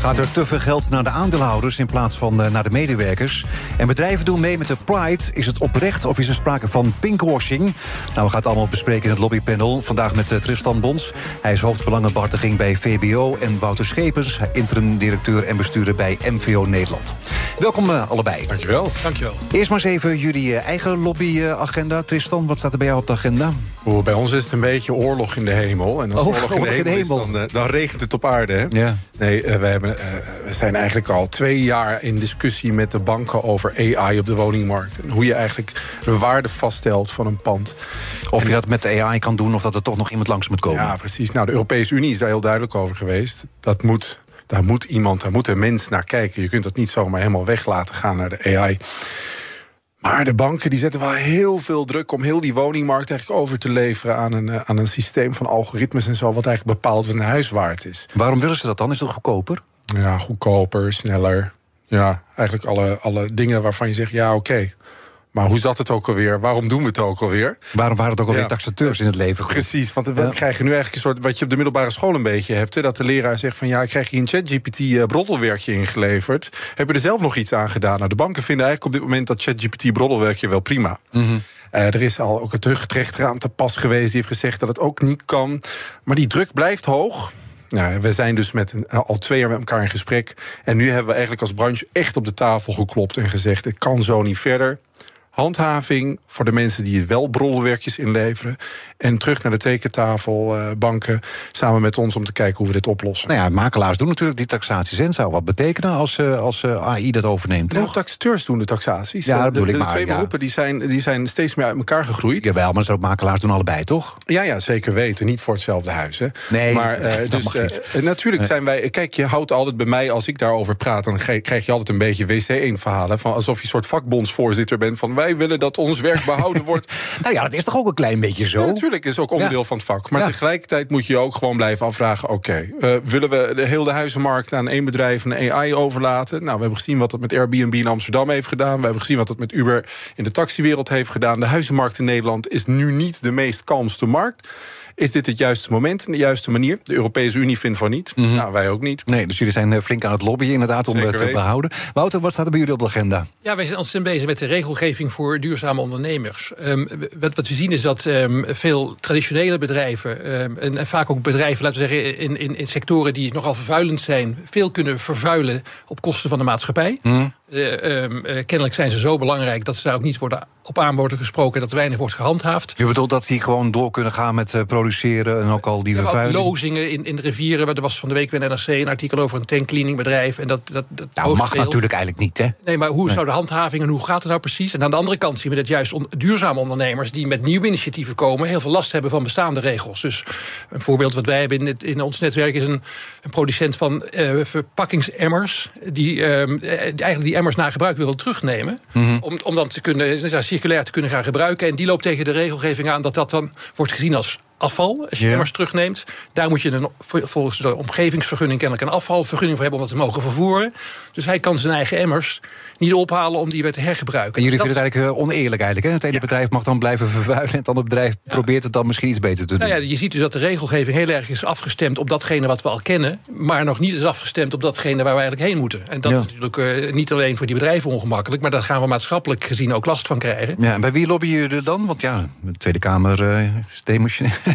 Gaat er te veel geld naar de aandeelhouders in plaats van uh, naar de medewerkers? En bedrijven doen mee met de Pride. Is het oprecht of is er sprake van pinkwashing? Nou, we gaan het allemaal bespreken in het lobbypanel. Vandaag met uh, Tristan Bons. Hij is hoofdbelangenbehartiging bij VBO. En Wouter Schepens, interim-directeur en bestuurder bij MVO Nederland. Welkom uh, allebei. Dankjewel. Dankjewel. Eerst maar eens even jullie eigen lobbyagenda. Tristan, wat staat er bij jou op de agenda? Oh, bij ons is het een beetje oorlog in de hemel. En als Oh, oorlog in de oorlog in de hemel, is, dan, dan regent het op aarde. Hè? Ja. Nee, uh, we, hebben, uh, we zijn eigenlijk al twee jaar in discussie met de banken over AI op de woningmarkt. En hoe je eigenlijk de waarde vaststelt van een pand. Of en je dat met de AI kan doen of dat er toch nog iemand langs moet komen. Ja, precies. Nou, de Europese Unie is daar heel duidelijk over geweest. Dat moet, daar moet iemand, daar moet een mens naar kijken. Je kunt dat niet zomaar helemaal weg laten gaan naar de AI. Maar de banken die zetten wel heel veel druk om heel die woningmarkt eigenlijk over te leveren aan een, aan een systeem van algoritmes en zo, wat eigenlijk bepaalt wat een huis waard is. Waarom willen ze dat dan? Is het goedkoper? Ja, goedkoper, sneller. Ja, eigenlijk alle, alle dingen waarvan je zegt, ja, oké. Okay. Maar hoe zat het ook alweer? Waarom doen we het ook alweer? Waarom waren het ook alweer ja. taxateurs in het leven? Precies, want we ja. krijgen nu eigenlijk een soort... wat je op de middelbare school een beetje hebt... Hè, dat de leraar zegt van ja, ik krijg hier een ChatGPT-broddelwerkje ingeleverd. Heb je er zelf nog iets aan gedaan? Nou, de banken vinden eigenlijk op dit moment dat ChatGPT-broddelwerkje wel prima. Mhm. Mm -hmm. Uh, er is al ook een terugrechter aan te pas geweest... die heeft gezegd dat het ook niet kan. Maar die druk blijft hoog... Nou, we zijn dus met een, al twee jaar met elkaar in gesprek. En nu hebben we eigenlijk als branche echt op de tafel geklopt en gezegd: het kan zo niet verder. Handhaving voor de mensen die het wel broddelwerkjes inleveren. En terug naar de tekentafel, uh, samen met ons om te kijken hoe we dit oplossen. Nou ja, makelaars doen natuurlijk die taxaties. En zou wat betekenen als, uh, als uh, AI dat overneemt? Nou, taxateurs doen de taxaties. Ja, dat de, ik de, de maar, twee ja. beroepen die zijn, die zijn steeds meer uit elkaar gegroeid. Jawel, maar ook makelaars doen allebei, toch? Ja, ja, zeker weten. Niet voor hetzelfde huis. Hè. Nee, maar dus, natuurlijk zijn wij. Kijk, je houdt altijd bij mij, als ik daarover praat, dan krijg je altijd een beetje wc-1-verhalen. Van alsof je een soort vakbondsvoorzitter bent. Van wij willen dat ons werk behouden wordt. nou ja, dat is toch ook een klein beetje zo? Ja, natuurlijk is ook onderdeel ja. van het vak. Maar ja. tegelijkertijd moet je je ook gewoon blijven afvragen: oké, okay, uh, willen we de hele huizenmarkt aan één bedrijf en AI overlaten? Nou, we hebben gezien wat het met Airbnb in Amsterdam heeft gedaan. We hebben gezien wat het met Uber in de taxiwereld heeft gedaan. De huizenmarkt in Nederland is nu niet de meest kalmste markt. Is dit het juiste moment en de juiste manier? De Europese Unie vindt van niet. Mm -hmm. Nou, wij ook niet. Nee, dus jullie zijn flink aan het lobbyen inderdaad om Zeker te weten. behouden. Wouter, wat staat er bij jullie op de agenda? Ja, wij zijn ontzettend bezig met de regelgeving voor duurzame ondernemers. Um, wat, wat, we zien is dat um, veel traditionele bedrijven... Um, en, en, vaak ook bedrijven, laten we zeggen, in, in, in, sectoren die nogal vervuilend zijn... veel kunnen vervuilen op kosten van de maatschappij. Mm. Uh, kennelijk zijn ze zo belangrijk dat ze daar ook niet worden op aan worden gesproken... dat er weinig wordt gehandhaafd. Je bedoelt dat die gewoon door kunnen gaan met uh, produceren... en ook al die vervuiling? lozingen in, in de rivieren. Er was van de week bij NRC een artikel over een tankcleaningbedrijf. En dat, dat, dat nou, mag natuurlijk eigenlijk niet, hè? Nee, maar hoe nee. zou de handhaving en hoe gaat het nou precies? En aan de andere kant zien we dat juist on, duurzame ondernemers... die met nieuwe initiatieven komen... heel veel last hebben van bestaande regels. Dus een voorbeeld wat wij hebben in, het, in ons netwerk... is een, een producent van verpakkingsemmers... die uh, eigenlijk die emmers na gebruik wil terugnemen... Mhm. Mm -hmm. om, om dan te kunnen, ja, circulair te kunnen gaan gebruiken. En die loopt tegen de regelgeving aan dat dat dan wordt gezien als afval. Als je Ja. emmers terugneemt, daar moet je een, volgens de omgevingsvergunning kennelijk een afvalvergunning voor hebben om dat te mogen vervoeren. Dus hij kan zijn eigen emmers niet ophalen om die weer te hergebruiken. En jullie Dat- vinden het eigenlijk uh, oneerlijk eigenlijk. Hè? Het ene Ja. bedrijf mag dan blijven vervuilen... en het andere bedrijf probeert het dan misschien iets beter te doen. Nou ja, je ziet dus dat de regelgeving heel erg is afgestemd op datgene wat we al kennen, maar nog niet is afgestemd op datgene waar we eigenlijk heen moeten. En dat is natuurlijk eh, niet alleen voor die bedrijven ongemakkelijk, maar daar gaan we maatschappelijk gezien ook last van krijgen. Ja, en bij wie lobbyen jullie dan? Want ja, de Tweede Kamer uh, is.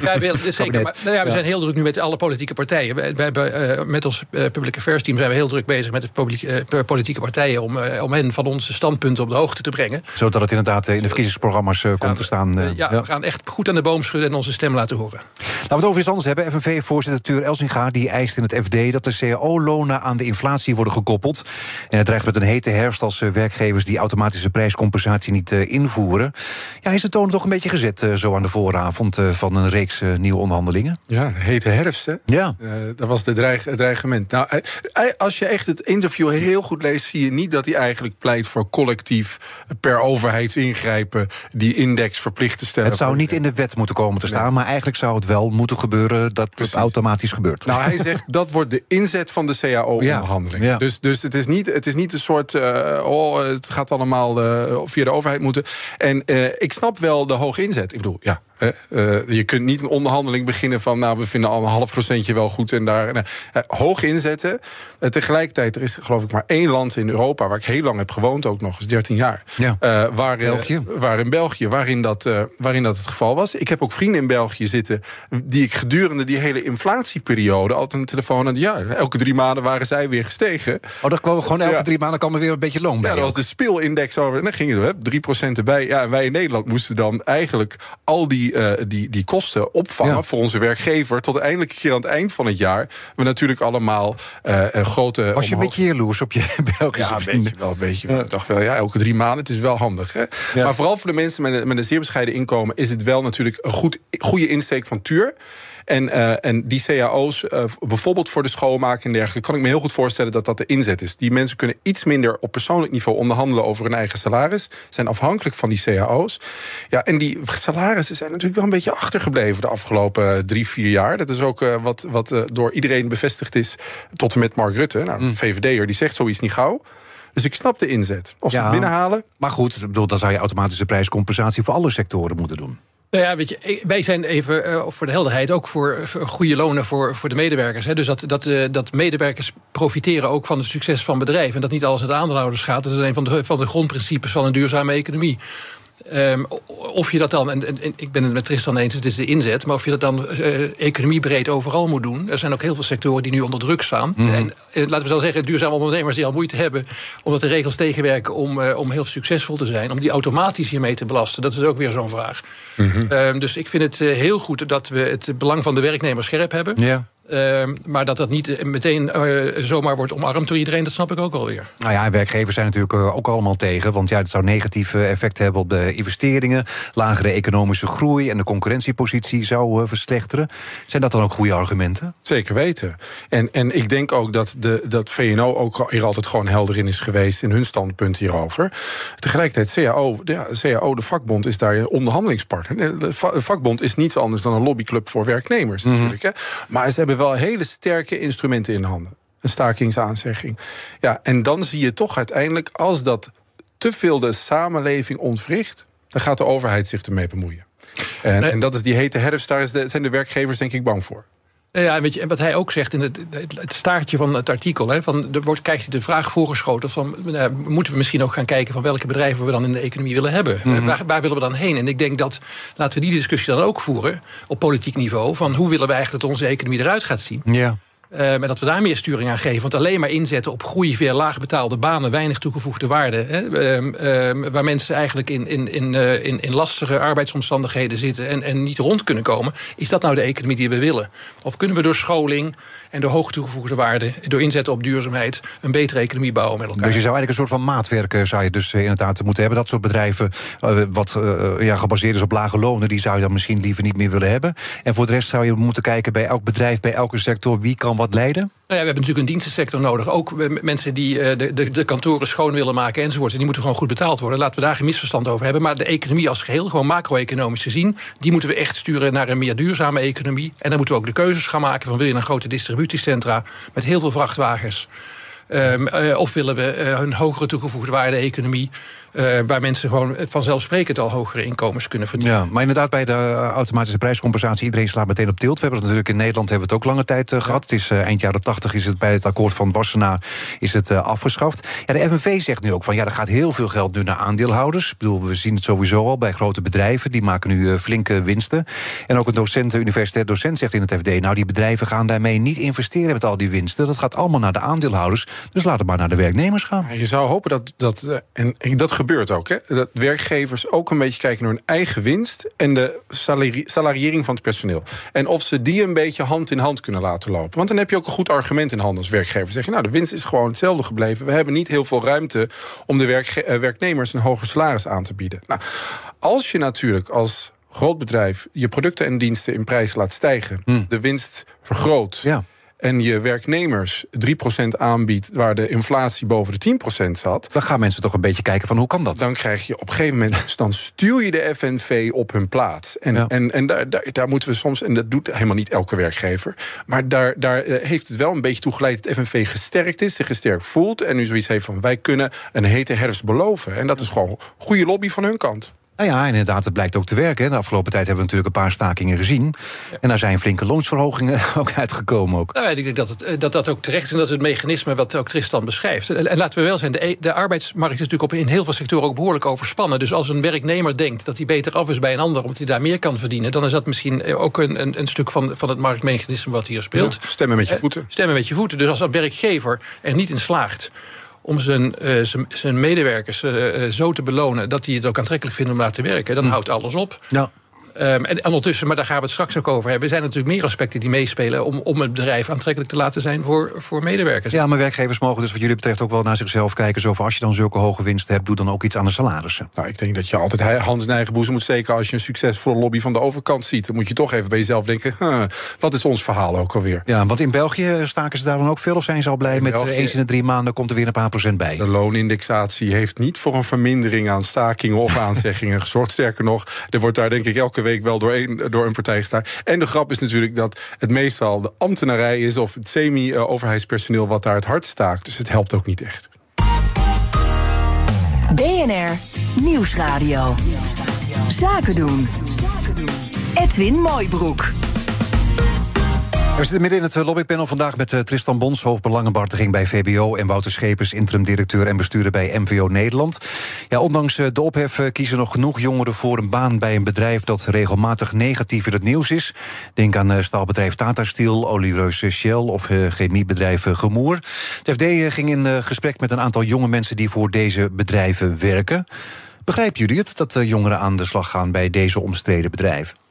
Ja, we- zeker. Kabinet. Maar, nou ja, we Ja. zijn heel druk nu met alle politieke partijen. We, we hebben, eh, met ons eh, public affairs team zijn we heel druk bezig met de eh, politieke partijen om, om hen van onze standpunten op de hoogte te brengen. Zodat het inderdaad in de verkiezingsprogramma's komt te staan. ja, we gaan echt goed aan de boom schudden en onze stem laten horen. Laten we het over iets anders hebben. FNV-voorzitter Tuur Elsinga die eist in het FD... dat de cao-lonen aan de inflatie worden gekoppeld. En het dreigt met een hete herfst als werkgevers... die automatische prijscompensatie niet invoeren. Ja, is de toon toch een beetje gezet zo aan de vooravond... van een reeks nieuwe onderhandelingen. Ja, hete herfst, hè? Ja. dat was de dreig, het dreigement. Nou, als je echt het interview heel goed leest, zie je niet dat hij eigenlijk pleit voor collectief per overheidsingrijpen die index verplicht te stellen. Het zou niet in de wet moeten komen te staan, maar eigenlijk zou het wel moeten gebeuren dat het automatisch gebeurt. Nou, hij zegt dat wordt de inzet van de CAO-onderhandeling. Ja. Dus, dus het, is niet, het is niet een soort. Uh, oh, het gaat allemaal via de overheid moeten. En ik snap wel de hoge inzet. Ik bedoel, ja, je kunt niet een onderhandeling beginnen van... nou, we vinden al een half procentje wel goed en daar... Uh, hoog inzetten. Tegelijkertijd, er is geloof ik maar één land in Europa... waar ik heel lang heb gewoond, ook nog eens 13 jaar. Ja. waar, België. waar in België, waarin dat, waarin dat het geval was. Ik heb ook vrienden in België zitten... die ik gedurende die hele inflatieperiode... altijd een telefoon aan... ja, elke drie maanden waren zij weer gestegen. Oh, dat kwam gewoon elke drie maanden kwam er weer een beetje loon bij. Ja, dat was de speelindex over... en dan ging het 3% erbij. Ja, en wij in Nederland moesten dan eigenlijk al die die, uh, die, die kosten opvangen voor onze werkgever. Tot eindelijk keer aan het eind van het jaar. We natuurlijk allemaal uh, een grote. Was je een beetje jaloers op je Belgische ja, een beetje wel, een beetje. Ja. Ik dacht wel, ja, elke drie maanden. Het is wel handig. Hè? Ja. Maar vooral voor de mensen met een, met een zeer bescheiden inkomen is het wel natuurlijk een goed, goede insteek van Tuur. En, uh, en die cao's, uh, bijvoorbeeld voor de schoonmaak en dergelijke, kan ik me heel goed voorstellen dat dat de inzet is. Die mensen kunnen iets minder op persoonlijk niveau onderhandelen over hun eigen salaris, zijn afhankelijk van die cao's. Ja, en die salarissen zijn natuurlijk wel een beetje achtergebleven de afgelopen eh, drie, vier jaar. Dat is ook uh, wat, wat door iedereen bevestigd is, tot en met Mark Rutte. Nou, mm. VVD'er die zegt zoiets niet gauw. Dus ik snap de inzet. Of ze het binnenhalen. Maar goed, bedoel, dan zou je automatische prijscompensatie voor alle sectoren moeten doen. Nou ja, weet je, wij zijn even uh, voor de helderheid ook voor, goede lonen voor, voor de medewerkers. Hè. Dus dat, dat, uh, dat medewerkers profiteren ook van het succes van bedrijven. En dat niet alles naar de aandeelhouders gaat. Dat is een van de, van de grondprincipes van een duurzame economie. Um, of je dat dan, en, en, ik ben het met Tristan eens, het is de inzet, maar of je dat dan uh, economiebreed overal moet doen. Er zijn ook heel veel sectoren die nu onder druk staan. Mm -hmm. En uh, laten we dan zeggen, duurzame ondernemers die al moeite hebben, omdat de regels tegenwerken om, uh, om heel succesvol te zijn, om die automatisch hiermee te belasten. Dat is ook weer zo'n vraag. Mm -hmm. um, dus ik vind het heel goed dat we het belang van de werknemer scherp hebben. Uh, maar dat dat niet meteen uh, zomaar wordt omarmd door iedereen, dat snap ik ook alweer. Nou ja, werkgevers zijn natuurlijk uh, ook allemaal tegen. Want ja, het zou negatieve effecten hebben op de investeringen. Lagere economische groei en de concurrentiepositie zou verslechteren. Zijn dat dan ook goede argumenten? Zeker weten. En, en ik denk ook dat, de, dat VNO ook hier altijd gewoon helder in is geweest in hun standpunt hierover. Tegelijkertijd, CAO, de, CAO, de vakbond, is daar een onderhandelingspartner. De vakbond is niets anders dan een lobbyclub voor werknemers, mm -hmm. natuurlijk. Hè. Maar ze hebben wel hele sterke instrumenten in handen. Een stakingsaanzegging. Ja, en dan zie je toch uiteindelijk, als dat te veel de samenleving ontwricht, dan gaat de overheid zich ermee bemoeien. En, en dat is die hete herfst, daar zijn de werkgevers denk ik bang voor. Ja, weet je, en wat hij ook zegt in het, het staartje van het artikel, hè, van, er wordt, krijgt hij de vraag voorgeschoten van uh, moeten we misschien ook gaan kijken van welke bedrijven we dan in de economie willen hebben? Mm -hmm. waar, waar, willen we dan heen? En ik denk dat laten we die discussie dan ook voeren op politiek niveau van hoe willen we eigenlijk dat onze economie eruit gaat zien? Ja. Uh, maar dat we daar meer sturing aan geven. Want alleen maar inzetten op groei via laagbetaalde banen, weinig toegevoegde waarde. Hè, uh, uh, waar mensen eigenlijk in, in, in, in, in lastige arbeidsomstandigheden zitten en, en niet rond kunnen komen. Is dat nou de economie die we willen? Of kunnen we door scholing en door hoog toegevoegde waarde, door inzetten op duurzaamheid, een betere economie bouwen met elkaar? Dus je zou eigenlijk een soort van maatwerk zou je dus inderdaad moeten hebben. Dat soort bedrijven, wat ja, gebaseerd is op lage lonen, die zou je dan misschien liever niet meer willen hebben. En voor de rest zou je moeten kijken bij elk bedrijf, bij elke sector, wie kan wat leiden? Nou ja, we hebben natuurlijk een dienstensector nodig. Ook mensen die de, de, de kantoren schoon willen maken enzovoort. En die moeten gewoon goed betaald worden. Laten we daar geen misverstand over hebben. Maar de economie als geheel, gewoon macro-economisch gezien... die moeten we echt sturen naar een meer duurzame economie. En dan moeten we ook de keuzes gaan maken van... wil je een grote distributiecentra met heel veel vrachtwagens... Um, uh, of willen we uh, een hogere toegevoegde waarde economie... Uh, waar mensen gewoon vanzelfsprekend al hogere inkomens kunnen verdienen. Ja, maar inderdaad, bij de automatische prijscompensatie, iedereen slaat meteen op tilt. We hebben het natuurlijk in Nederland hebben we het ook lange tijd uh, gehad. Het is uh, eind jaren 80 is het bij het akkoord van Wassenaar is het afgeschaft. Ja, de FNV zegt nu ook van ja, er gaat heel veel geld nu naar aandeelhouders. Ik bedoel, we zien het sowieso al bij grote bedrijven, die maken nu flinke winsten. En ook een docent, een universitair docent zegt in het FD, nou die bedrijven gaan daarmee niet investeren met al die winsten. Dat gaat allemaal naar de aandeelhouders. Dus laat het maar naar de werknemers gaan. Je zou hopen dat dat en dat gebeurt ook. Hè? Dat werkgevers ook een beetje kijken naar hun eigen winst en de salari salariering van het personeel. En of ze die een beetje hand in hand kunnen laten lopen. Want dan heb je ook een goed argument in handen als werkgever. Zeg je, nou, de winst is gewoon hetzelfde gebleven. We hebben niet heel veel ruimte om de werk werknemers een hoger salaris aan te bieden. Nou, als je natuurlijk als groot bedrijf je producten en diensten in prijs laat stijgen, Hm. de winst vergroot. Ja. En je werknemers 3% aanbiedt waar de inflatie boven de 10% zat. Dan gaan mensen toch een beetje kijken van hoe kan dat? Dan krijg je op een gegeven moment. Dan stuur je de FNV op hun plaats. En, Ja. en, en daar, daar, daar moeten we soms. En dat doet helemaal niet elke werkgever. Maar daar, daar eh, heeft het wel een beetje toe geleid dat FNV gesterkt is, zich gesterkt voelt. En nu zoiets heeft van wij kunnen een hete herfst beloven. En dat is gewoon goede lobby van hun kant. Nou ja, inderdaad, het blijkt ook te werken. De afgelopen tijd hebben we natuurlijk een paar stakingen gezien. En daar zijn flinke loonsverhogingen ook uitgekomen. Ook. Nou, ik denk dat, het, eh, dat dat ook terecht is en dat is het mechanisme wat ook Tristan beschrijft. En, en laten we wel zijn, de, e- de arbeidsmarkt is natuurlijk op, in heel veel sectoren ook behoorlijk overspannen. Dus als een werknemer denkt dat hij beter af is bij een ander omdat hij daar meer kan verdienen, dan is dat misschien eh, ook een, een, een stuk van, van het marktmechanisme wat hier speelt. Ja, stemmen met je Eh, voeten. Stemmen met je voeten. Dus als een werkgever er niet in slaagt om zijn, eh, zijn, zijn medewerkers eh, eh, zo te belonen dat die het ook aantrekkelijk vinden om daar te werken, dan houdt alles op. Ja. Ehm, en ondertussen, maar daar gaan we het straks ook over hebben, zijn er natuurlijk meer aspecten die meespelen om, om het bedrijf aantrekkelijk te laten zijn voor, voor medewerkers. ja, maar werkgevers mogen dus wat jullie betreft ook wel naar zichzelf kijken. Zo van als je dan zulke hoge winsten hebt, doe dan ook iets aan de salarissen. Nou, ik denk dat je altijd hand in eigen boezem moet steken als je een succesvolle lobby van de overkant ziet. Dan moet je toch even bij jezelf denken: huh, wat is ons verhaal ook alweer? Ja, want in België staken ze daar dan ook veel of zijn ze al blij met eh, België- eens in de drie maanden komt er weer een paar procent bij? De loonindexatie heeft niet voor een vermindering aan stakingen of aanzeggingen gezorgd. Sterker nog, er wordt daar denk ik elke week wel door een, door een partij gestaan. En de grap is natuurlijk dat het meestal de ambtenarij is of het semi-overheidspersoneel wat daar het hard staakt. Dus het helpt ook niet echt. BNR Nieuwsradio. Zaken doen. Edwin Mooibroek. We zitten midden in het eh, lobbypanel vandaag met eh, Tristan Bons, hoofdbelangenbehartiging bij VBO... en Wouter Schepers, interim-directeur en bestuurder bij MVO Nederland. Ja, ondanks eh, de ophef kiezen nog genoeg jongeren voor een baan bij een bedrijf... dat regelmatig negatief in het nieuws is. Denk aan staalbedrijf Tata Steel, oliereus Shell of chemiebedrijf Gemoer. Het FD ging in gesprek met een aantal jonge mensen... die voor deze bedrijven werken. Begrijpen jullie het, dat jongeren aan de slag gaan... bij deze omstreden bedrijven?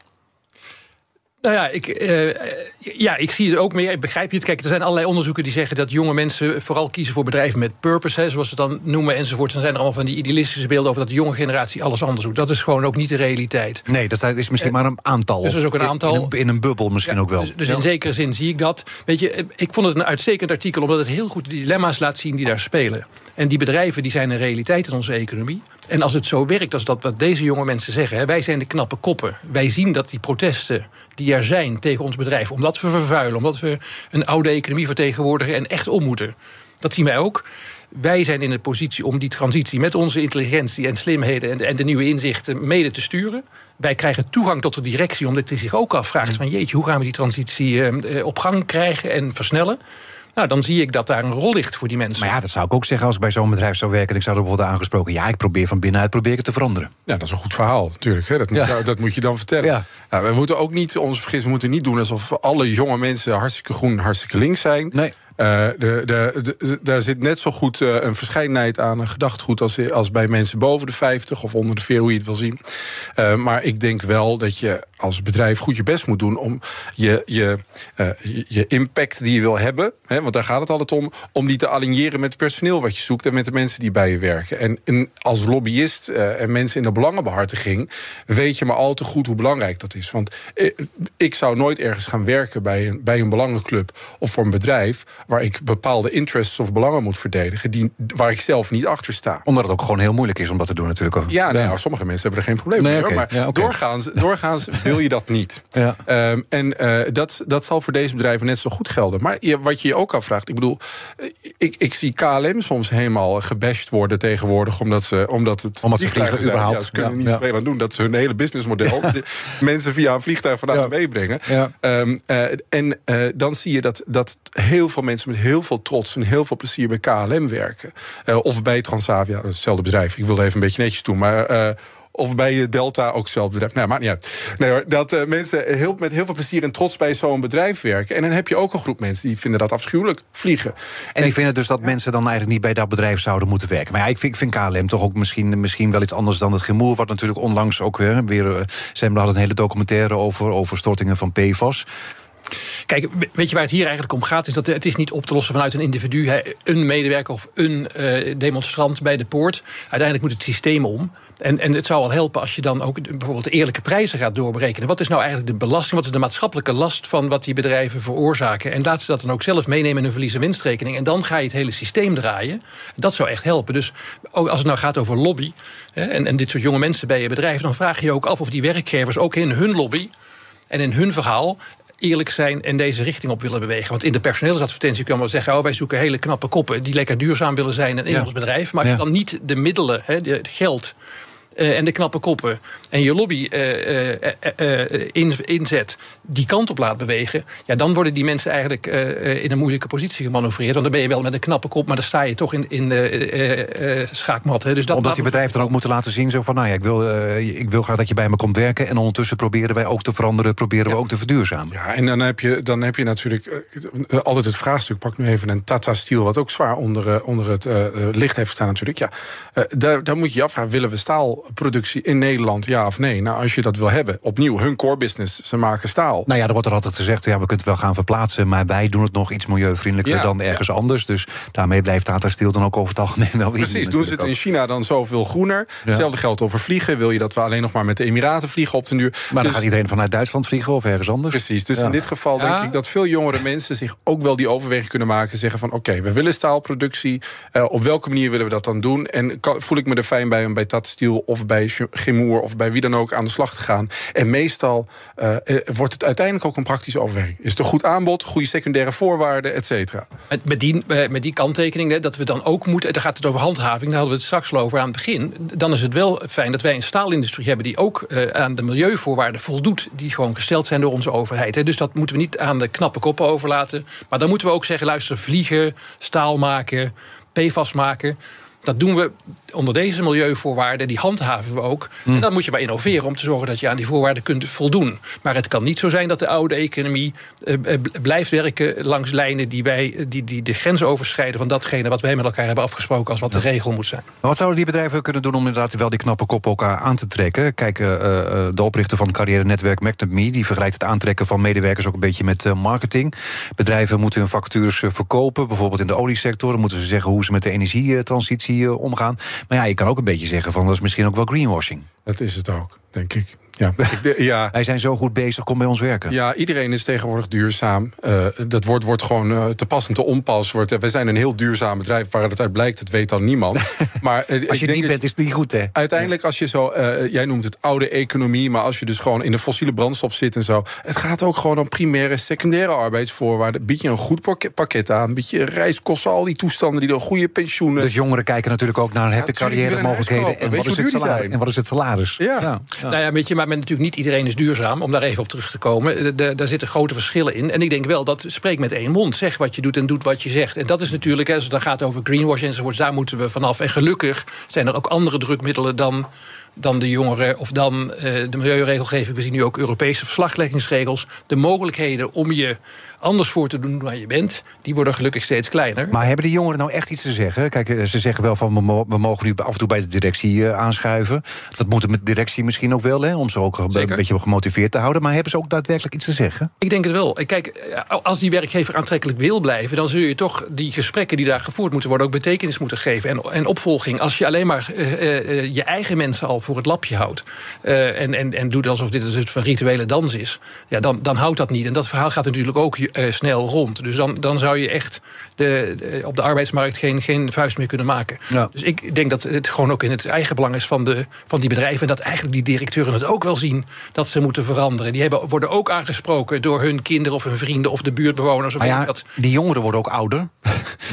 Nou ja ik, eh, ja, ik zie het ook meer. Ik begrijp je het. Kijk, er zijn allerlei onderzoeken die zeggen dat jonge mensen vooral kiezen voor bedrijven met purpose, hè, zoals ze dan noemen enzovoort. Dan zijn er allemaal van die idealistische beelden over dat de jonge generatie alles anders doet. Dat is gewoon ook niet de realiteit. Nee, dat is misschien maar een aantal. Dus dat is ook een In- aantal. In een, in een bubbel misschien Ja, ook wel. Dus, dus Ja. in zekere zin zie ik dat. Weet je, ik vond het een uitstekend artikel, omdat het heel goed de dilemma's laat zien die daar spelen. En die bedrijven die zijn een realiteit in onze economie. En als het zo werkt als dat wat deze jonge mensen zeggen, hè, wij zijn de knappe koppen. Wij zien dat die protesten die er zijn tegen ons bedrijf, omdat we vervuilen, omdat we een oude economie vertegenwoordigen en echt om moeten. Dat zien wij ook. Wij zijn in de positie om die transitie met onze intelligentie en slimheden en, en de nieuwe inzichten mede te sturen. Wij krijgen toegang tot de directie, omdat die zich ook afvraagt: van jeetje, hoe gaan we die transitie eh, eh, op gang krijgen en versnellen? Nou, dan zie ik dat daar een rol ligt voor die mensen. Maar ja, dat zou ik ook zeggen als ik bij zo'n bedrijf zou werken. en Ik zou er worden aangesproken. Ja, ik probeer van binnenuit probeer ik het te veranderen. Ja, dat is een goed verhaal, natuurlijk. Hè. Dat, moet, Ja. dat moet je dan vertellen. Ja. Nou, we moeten ook niet ons vergissen, we moeten niet doen alsof alle jonge mensen hartstikke groen, hartstikke links zijn. Nee. Eh, de, de, de- de- daar zit net zo goed eh, een verscheidenheid aan een gedachtegoed als, als bij mensen boven de 50 of onder de 40, hoe je het wil zien. Eh, maar ik denk wel dat je als bedrijf goed je best moet doen om je, je, eh, je- je impact die je wil hebben, hè, want daar gaat het altijd om, om die te aligneren met het personeel wat je zoekt en met de mensen die bij je werken. En, en als lobbyist eh, en mensen in de belangenbehartiging weet je maar al te goed hoe belangrijk dat is. Want eh, ik zou nooit ergens gaan werken bij een, bij een belangenclub of voor een bedrijf waar ik bepaalde interests of belangen moet verdedigen, die, waar ik zelf niet achter sta. Omdat het ook gewoon heel moeilijk is om dat te doen natuurlijk. Ja, nou, ja, sommige mensen hebben er geen probleem Nee, mee. Maar Ja, oké. doorgaans, doorgaans wil je dat niet. Ja. Ehm, en eh, dat, dat zal voor deze bedrijven net zo goed gelden. Maar je, wat je je ook afvraagt, ik bedoel, eh, ik, ik zie KLM soms helemaal gebashed worden tegenwoordig, omdat, ze, omdat het Omdat ze vliegen überhaupt. Ja, ze kunnen Ja, niet zoveel aan doen. Dat ze hun hele businessmodel de mensen via een vliegtuig vandaan meebrengen. Ehm, eh, en dan zie je dat, dat heel veel mensen met heel veel trots en heel veel plezier bij KLM werken. Of bij Transavia, hetzelfde bedrijf. Ik wilde even een beetje netjes doen, maar. Of bij Delta ook hetzelfde bedrijf. Nou, maakt niet. Nee hoor, dat eh, mensen heel, met heel veel plezier en trots bij zo'n bedrijf werken. En dan heb je ook een groep mensen die vinden dat afschuwelijk vliegen. En die vinden dus dat mensen dan eigenlijk niet bij dat bedrijf zouden moeten werken. Maar ja, ik vind, ik vind KLM toch ook misschien, misschien wel iets anders dan het gemoer. Wat natuurlijk onlangs ook weer. weer eh, Zembla had een hele documentaire over, over stortingen van PFAS. Kijk, weet je waar het hier eigenlijk om gaat? Is dat het is niet op te lossen vanuit een individu, een medewerker of een uh, demonstrant bij de poort. Uiteindelijk moet het systeem om. En, en het zou al helpen als je dan ook bijvoorbeeld de eerlijke prijzen gaat doorberekenen. Wat is nou eigenlijk de belasting? Wat is de maatschappelijke last van wat die bedrijven veroorzaken? En laat ze dat dan ook zelf meenemen in hun verlies- en winstrekening. En dan ga je het hele systeem draaien. Dat zou echt helpen. Dus ook als het nou gaat over lobby. En, en dit soort jonge mensen bij je bedrijf, dan vraag je je ook af of die werkgevers ook in hun lobby en in hun verhaal eerlijk zijn en deze richting op willen bewegen. Want in de personeelsadvertentie kan we zeggen: oh, wij zoeken hele knappe koppen die lekker duurzaam willen zijn in ons bedrijf. Maar als je dan niet de middelen, het geld uh, en de knappe koppen en je lobby uh, uh, in, inzet, die kant op laat bewegen, ja, dan worden die mensen eigenlijk in een moeilijke positie gemanoeuvreerd. Want dan ben je wel met een knappe kop, maar dan sta je toch in, in de schaakmat. Hè. Dus dat Omdat die bedrijven dan ook moeten laten zien: zo van, nou ja, ik wil, ik wil graag dat je bij me komt werken. En ondertussen proberen wij ook te veranderen, proberen we ook te verduurzamen. Ja, en dan heb je, dan heb je natuurlijk altijd het vraagstuk. Pak nu even een Tata Steel, wat ook zwaar onder, onder het licht heeft staan, natuurlijk. Ja, daar, daar moet je je afvragen: willen we staal productie in Nederland, ja of nee? Nou, als je dat wil hebben, opnieuw, hun core business, ze maken staal. Nou ja, er wordt er altijd gezegd, ja, we kunnen het wel gaan verplaatsen... maar wij doen het nog iets milieuvriendelijker dan ergens anders. Dus daarmee blijft Tata Steel dan ook over het algemeen wel Precies, doen ze het in China dan zoveel groener. Hetzelfde geldt over vliegen. Wil je dat we alleen nog maar met de Emiraten vliegen op den duur? Maar dan dus- gaat iedereen vanuit Duitsland vliegen of ergens anders? Precies, dus in dit geval denk ik dat veel jongere mensen... zich ook wel die overweging kunnen maken. Zeggen van, oké, we willen staalproductie. Uh, op welke manier willen we dat dan doen? En voel ik me er fijn bij om bij Tata Steel of bij Gemoer of bij wie dan ook aan de slag te gaan. En meestal uh, wordt het uiteindelijk ook een praktische overweging. Is het een goed aanbod, goede secundaire voorwaarden, et cetera. Met, met, die, met die kanttekening, dat we dan ook moeten. Dan gaat het over handhaving, daar hadden we het straks al over aan het begin. Dan is het wel fijn dat wij een staalindustrie hebben die ook aan de milieuvoorwaarden voldoet. Die gewoon gesteld zijn door onze overheid. Dus dat moeten we niet aan de knappe koppen overlaten. Maar dan moeten we ook zeggen: luister, vliegen, staal maken, PFAS maken. Dat doen we onder deze milieuvoorwaarden, die handhaven we ook. En hmm. dan moet je maar innoveren om te zorgen dat je aan die voorwaarden kunt voldoen. Maar het kan niet zo zijn dat de oude economie eh, eh, blijft werken langs lijnen die, wij, eh, die, die de grens overschrijden van datgene wat wij met elkaar hebben afgesproken als wat de regel moet zijn. Maar wat zouden die bedrijven kunnen doen om inderdaad wel die knappe kop elkaar aan te trekken? Kijk, de oprichter van het carrière netwerk Me, die vergelijkt het aantrekken van medewerkers ook een beetje met marketing. Bedrijven moeten hun vacatures verkopen, bijvoorbeeld in de oliesector. Dan moeten ze zeggen hoe ze met de energietransitie omgaan. Maar ja, je kan ook een beetje zeggen van dat is misschien ook wel greenwashing. Dat is het ook, denk ik. Ja, ik ja. Wij zijn zo goed bezig, kom bij ons werken. Ja, iedereen is tegenwoordig duurzaam. Uh, dat woord wordt gewoon uh, te pas en te onpas. Wordt, uh, wij zijn een heel duurzaam bedrijf. Waar het uit blijkt, dat weet dan niemand. maar, als je niet bent, is het niet goed, hè? Uiteindelijk, als je zo... jij noemt het oude economie... maar als je dus gewoon in de fossiele brandstof zit en zo... het gaat ook gewoon om primaire, secundaire arbeidsvoorwaarden. Bied je een goed pakket aan. Bied je reiskosten, al die toestanden, die een goede pensioenen... Dus jongeren kijken natuurlijk ook naar heffe ja, carrière mogelijkheden. En, wat is het salaris? en wat is het salaris? Ja. ja. Nou ja, weet je, maar natuurlijk niet iedereen is duurzaam, om daar even op terug te komen. Eh, daar zitten grote verschillen in. En ik denk wel dat spreek met één mond. Zeg wat je doet en doet wat je zegt. En dat is natuurlijk, als het dan gaat over greenwash enzovoorts, daar moeten we vanaf. En gelukkig zijn er ook andere drukmiddelen dan dan de jongeren of dan uh, de milieuregelgeving. We zien nu ook Europese verslagleggingsregels. De mogelijkheden om je anders voor te doen dan je bent, die worden gelukkig steeds kleiner. Maar hebben de jongeren nou echt iets te zeggen? Kijk, eh, ze zeggen wel van we mogen nu af en toe bij de directie uh, aanschuiven. Dat moet de directie misschien ook wel, hè, om ze ook een beetje gemotiveerd te houden. Maar hebben ze ook daadwerkelijk iets te zeggen? Ik denk het wel. Kijk, eh, als die werkgever aantrekkelijk wil blijven, dan zul je toch die gesprekken die daar gevoerd moeten worden ook betekenis moeten geven en, en opvolging. Als je alleen maar uh, uh, je eigen mensen al voor het lapje houdt en, en, en doet alsof dit een soort van rituele dans is, ja, dan, dan houdt dat niet. En dat verhaal gaat natuurlijk ook uh, snel rond. Dus dan, dan zou je echt de, op de arbeidsmarkt geen, geen vuist meer kunnen maken. Dus ik denk dat het gewoon ook in het eigen belang is van, de, van die bedrijven. En dat eigenlijk die directeuren het ook wel zien dat ze moeten veranderen. Die hebben, worden ook aangesproken door hun kinderen of hun vrienden of de buurtbewoners. Of ja, dat. Die jongeren worden ook ouder.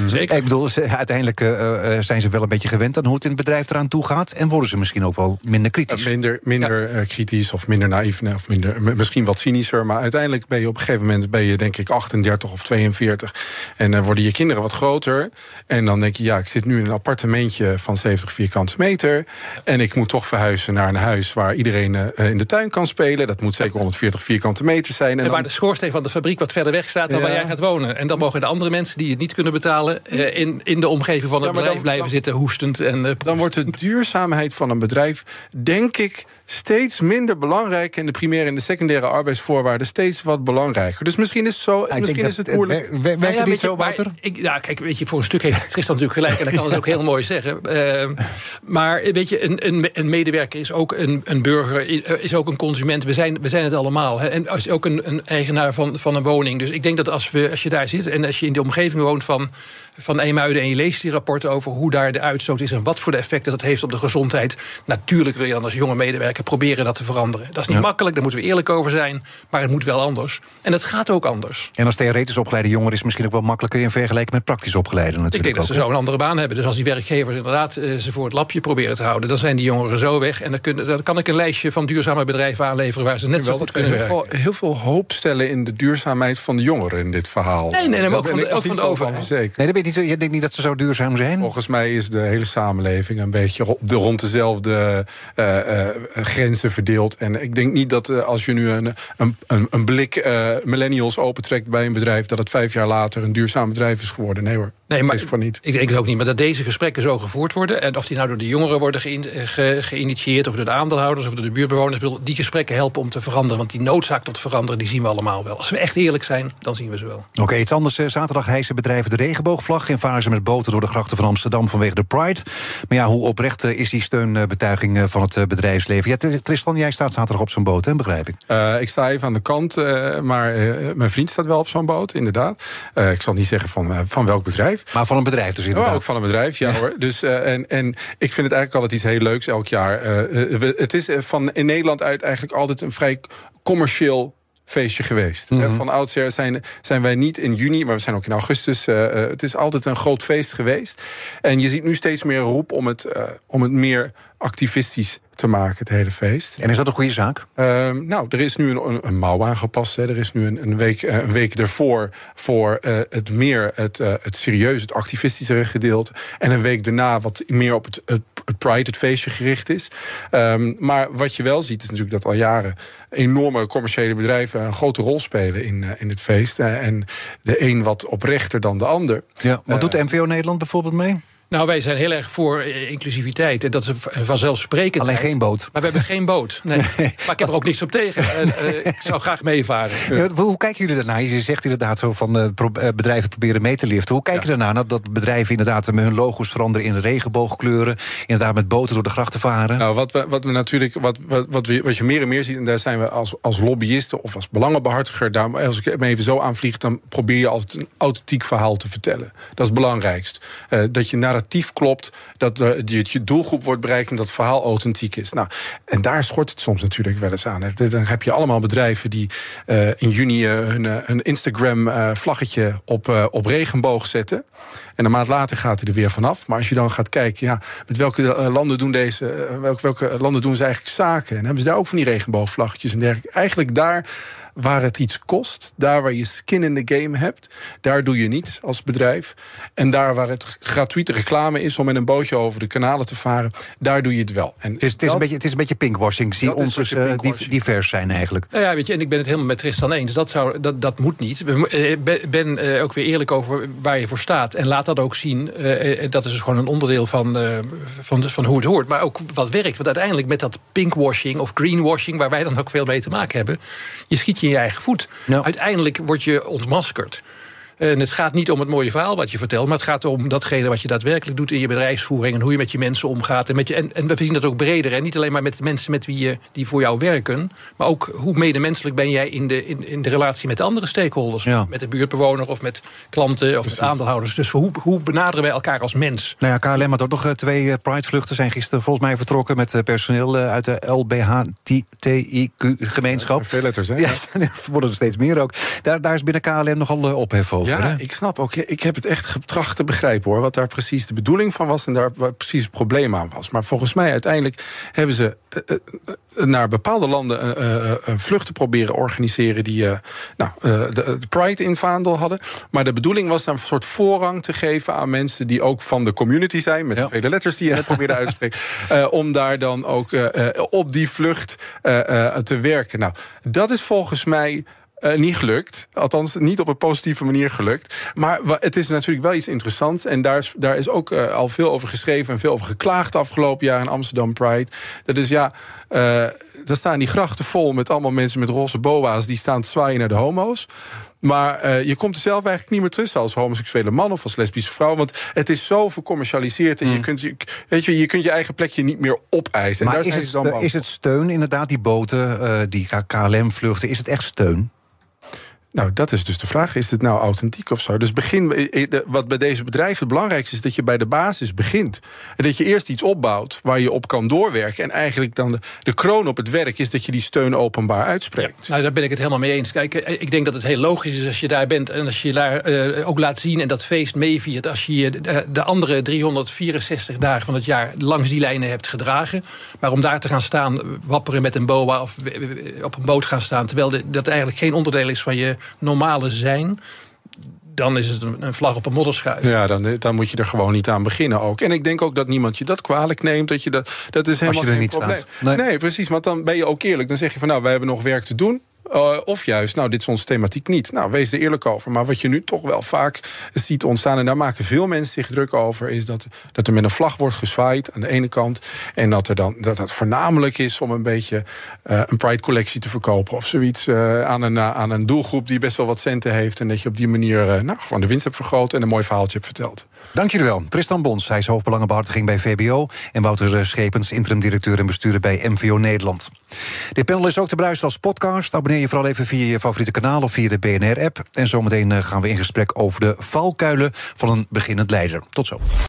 Zeker. ik bedoel, uiteindelijk uh, zijn ze wel een beetje gewend aan hoe het in het bedrijf eraan toe gaat. En worden ze misschien ook wel minder kritisch. minder minder kritisch of minder naïef of minder, misschien wat cynischer. Maar uiteindelijk ben je op een gegeven moment ben je denk ik 38 of 42. En dan worden je kinderen wat groter. En dan denk je, ja, ik zit nu in een appartementje van 70 vierkante meter. En ik moet toch verhuizen naar een huis waar iedereen uh, in de tuin kan spelen. Dat moet zeker 140 vierkante meter zijn. En, en waar de schoorsteen van de fabriek wat verder weg staat dan waar jij gaat wonen. En dan mogen de andere mensen die het niet kunnen betalen... Uh, in, in de omgeving van het bedrijf blijven zitten hoestend. En, uh, dan wordt de duurzaamheid van een bedrijf, denk ik steeds minder belangrijk en de primaire en de secundaire arbeidsvoorwaarden steeds wat belangrijker. Dus misschien is, zo, misschien is het moeilijk. Het, werkt Nou ja, het niet weet je, zo, Wouter? Ik, ja, kijk, weet je, voor een stuk heeft Tristan natuurlijk gelijk. En dat kan het ook heel mooi zeggen. Ehm, maar weet je, een, een, een medewerker is ook een, een burger, is ook een consument. We zijn, we zijn het allemaal. Hè. En is ook een, een eigenaar van, van een woning. Dus ik denk dat als, we, als je daar zit en als je in de omgeving woont van, van Eemuiden... en je leest die rapporten over hoe daar de uitstoot is... en wat voor de effecten dat heeft op de gezondheid... natuurlijk wil je dan als jonge medewerker proberen dat te veranderen. Dat is niet makkelijk, daar moeten we eerlijk over zijn. Maar het moet wel anders. En het gaat ook anders. En als theoretisch opgeleide jongeren is het misschien ook wel makkelijker in vergelijking met praktisch opgeleide Ik natuurlijk. denk dat ze zo een andere baan hebben. Dus als die werkgevers inderdaad eh, ze voor het lapje proberen te houden... dan zijn die jongeren zo weg. En dan, kan ik een lijstje van duurzame bedrijven aanleveren... waar ze net zo Wel goed kunnen heel werken. veel, heel veel hoop stellen in de duurzaamheid van de jongeren in dit verhaal. Nee, nee, nee, maar ook van ben de- ik ook van de overheid. Nee, dat je, niet, zo- je denkt niet dat ze zo duurzaam zijn? Volgens mij is de hele samenleving een beetje de, rond dezelfde eh, eh, grenzen verdeeld. En ik denk niet dat eh, als je nu een, een, een, een blik eh, millennials opentrekt bij een bedrijf, dat het vijf jaar later een duurzaam bedrijf is geworden. Nee hoor, Nee, maar voor niet. ik denk het ook niet. Maar dat deze gesprekken zo gevoerd worden... en of die nou door de jongeren worden geïn- eh, ge- geïnitieerd... of door de aandeelhouders of door de buurtbewoners... die gesprekken helpen om te veranderen. Want die noodzaak tot veranderen, die zien we allemaal wel. Als we echt eerlijk zijn, dan zien we ze wel. Oké, iets anders. Zaterdag hijsen bedrijven de regenboogvlag... en varen ze met boten door de grachten van Amsterdam vanwege de Pride. Maar ja, hoe oprecht is die steunbetuiging eh, van het eh, bedrijfsleven? Ja, Tristan, jij staat zaterdag op zo'n boot, hè, begrijp ik. Eh, ik sta even aan de kant, eh, maar eh, mijn vriend staat wel op zo'n boot, inderdaad. Eh, ik zal niet zeggen van, eh, van welk bedrijf. Maar van een bedrijf dus inderdaad. Oh, ook van een bedrijf, ja, hoor. Dus, eh, en, en ik vind het eigenlijk altijd iets heel leuks elk jaar. Eh, eh, we- het is eh, van in Nederland uit eigenlijk altijd een vrij commercieel feestje geweest. Eh, Van oudsher zijn, zijn wij niet in juni, maar we zijn ook in augustus. eh, het is altijd een groot feest geweest. En je ziet nu steeds meer roep om het, eh, om het meer activistisch te maken, het hele feest. En is dat een goede zaak? Ehm, nou, er is nu een, een, een mouw aangepast. Hè. Er is nu een, een, week, een week ervoor voor het meer het, eh, het serieuze, het activistischere gedeelte. En een week daarna wat meer op het, het, het Pride, het feestje gericht is. Ehm, maar wat je wel ziet, is natuurlijk dat al jaren enorme commerciële bedrijven een grote rol spelen in, eh, in het feest. Eh, en de een wat oprechter dan de ander. Ja. Wat doet de MVO Nederland bijvoorbeeld mee? Nou, wij zijn heel erg voor eh, inclusiviteit. En dat is een vanzelfsprekendheid. Alleen geen boot. Maar we hebben geen boot. Nee. Maar ik heb er ook niks op tegen. Eh, eh, ik zou graag meevaren. Ja, hoe, kijken jullie daarnaar? Je zegt inderdaad zo van bedrijven proberen mee te liften. Hoe kijken jullie daarnaar dat- dat bedrijven inderdaad met hun logo's veranderen in regenboogkleuren? Inderdaad met boten door de grachten varen? Nou, wat we, wat we natuurlijk, wat, wat, wat, we, wat je meer en meer ziet, en daar zijn we als, als lobbyisten of als belangenbehartiger, daar, als ik hem even zo aanvlieg, dan probeer je altijd een authentiek verhaal te vertellen. Dat is het belangrijkst. Eh, dat je klopt, dat eh, je, je doelgroep wordt bereikt en dat het verhaal authentiek is. Nou, en daar schort het soms natuurlijk wel eens aan. Dan heb je allemaal bedrijven die eh, in juni eh, hun, Instagram-vlaggetje op, op regenboog zetten. En een maand later gaat hij er weer vanaf. Maar als je dan gaat kijken, ja, met welke landen doen deze, welke, welke landen doen ze eigenlijk zaken? En hebben ze daar ook van die regenboogvlaggetjes en dergelijke? Eigenlijk daar waar het iets kost, daar waar je skin in the game hebt, daar doe je niets als bedrijf. En daar waar het gratuite reclame is om met een bootje over de kanalen te varen, daar doe je het wel. En het, is, het, is een beetje, het is een beetje pinkwashing. Zie ons dus divers zijn eigenlijk. Nou ja, weet je, en ik ben het helemaal met Tristan eens. Dat, zou, dat, dat moet niet. Eh, ben- Ben eh, ook weer eerlijk over waar je voor staat. En laat dat ook zien. dat is dus gewoon een onderdeel van, eh, van, van hoe het hoort. Maar ook wat werkt. Want uiteindelijk met dat pinkwashing of greenwashing... waar wij dan ook veel mee te maken hebben... je schiet je in je eigen voet. Uiteindelijk word je ontmaskerd. En het gaat niet om het mooie verhaal wat je vertelt... maar het gaat om datgene wat je daadwerkelijk doet in je bedrijfsvoering... en hoe je met je mensen omgaat. En, met je, en, en we zien dat ook breder. En niet alleen maar met de mensen met wie je, die voor jou werken... maar ook hoe medemenselijk ben jij in de, in, in de relatie met de andere stakeholders. Ja. Met de buurtbewoner of met klanten of met aandeelhouders. Dus hoe, hoe benaderen wij elkaar als mens? Nou ja, KLM had ook nog eh, twee eh, Pride-vluchten. Zijn gisteren volgens mij vertrokken met eh, personeel uit de LBHTIQ-gemeenschap. Veel letters, hè? Ja, er worden er steeds meer ook. Daar, daar is binnen KLM nogal ophef over. Ja, hè? ik snap ook. Ik heb het echt getracht te begrijpen hoor. Wat daar precies de bedoeling van was en daar wat precies het probleem aan was. Maar volgens mij uiteindelijk hebben ze eh, eh, eh, naar bepaalde landen eh, vluchten proberen organiseren die nou, de, de Pride in vaandel hadden. Maar de bedoeling was dan een soort voorrang te geven aan mensen die ook van de community zijn, met Ja. de vele letters die je net probeerde uit te spreken. eh, om daar dan ook op die vlucht te werken. Nou, dat is volgens mij Uh, niet gelukt. Althans, niet op een positieve manier gelukt. Maar het is natuurlijk wel iets interessants. En daar is, daar is ook uh, al veel over geschreven en veel over geklaagd de afgelopen jaar in Amsterdam Pride. Dat is ja, uh, daar staan die grachten vol met allemaal mensen met roze boa's die staan te zwaaien naar de homo's. Maar uh, je komt er zelf eigenlijk niet meer tussen als homoseksuele man of als lesbische vrouw. Want het is zo vercommercialiseerd. En je, kunt, weet je, je kunt je eigen plekje niet meer opeisen. Maar is, het, is het steun, inderdaad, die boten, uh, die KLM-vluchten, is het echt steun? Nou, dat is dus de vraag. Is het nou authentiek of zo? Dus begin, wat bij deze bedrijven het belangrijkste is... dat je bij de basis begint. En dat je eerst iets opbouwt waar je op kan doorwerken. En eigenlijk dan de, kroon op het werk is dat je die steun openbaar uitspreekt. nou, daar ben ik het helemaal mee eens. Kijk, eh, ik denk dat het heel logisch is als je daar bent... en als je daar ook laat zien en dat feest meeviert... als je de, de andere 364 dagen van het jaar langs die lijnen hebt gedragen. Maar om daar te gaan staan, wapperen met een boa... of op een boot gaan staan... terwijl dat eigenlijk geen onderdeel is van je normale zijn dan is het een vlag op een modderschuit. Ja, dan, dan moet je er gewoon niet aan beginnen ook. En ik denk ook dat niemand je dat kwalijk neemt. Dat, je dat, dat is helemaal Als je er geen niet probleem. staat. Nee. precies. Want dan ben je ook eerlijk. Dan zeg je van nou, wij hebben nog werk te doen. Uh, of juist, nou, dit is onze thematiek niet. Nou, wees er eerlijk over. Maar wat je nu toch wel vaak ziet ontstaan... en daar maken veel mensen zich druk over... is dat, dat er met een vlag wordt gezwaaid aan de ene kant... en dat, er dan, dat het voornamelijk is om een beetje uh, een Pride-collectie te verkopen... of zoiets uh, aan, een, aan een doelgroep die best wel wat centen heeft... en dat je op die manier nou, gewoon de winst hebt vergroot... en een mooi verhaaltje hebt verteld. Dank jullie wel. Tristan Bons, hij is hoofdbelangenbehartiging bij VBO... en Wouter Schepens, interim-directeur en bestuurder bij MVO Nederland. Dit panel is ook te beluisteren als podcast. Abonneer je vooral even via je favoriete kanaal of via de BNR-app. En zometeen gaan we in gesprek over de valkuilen van een beginnend leider. Tot zo.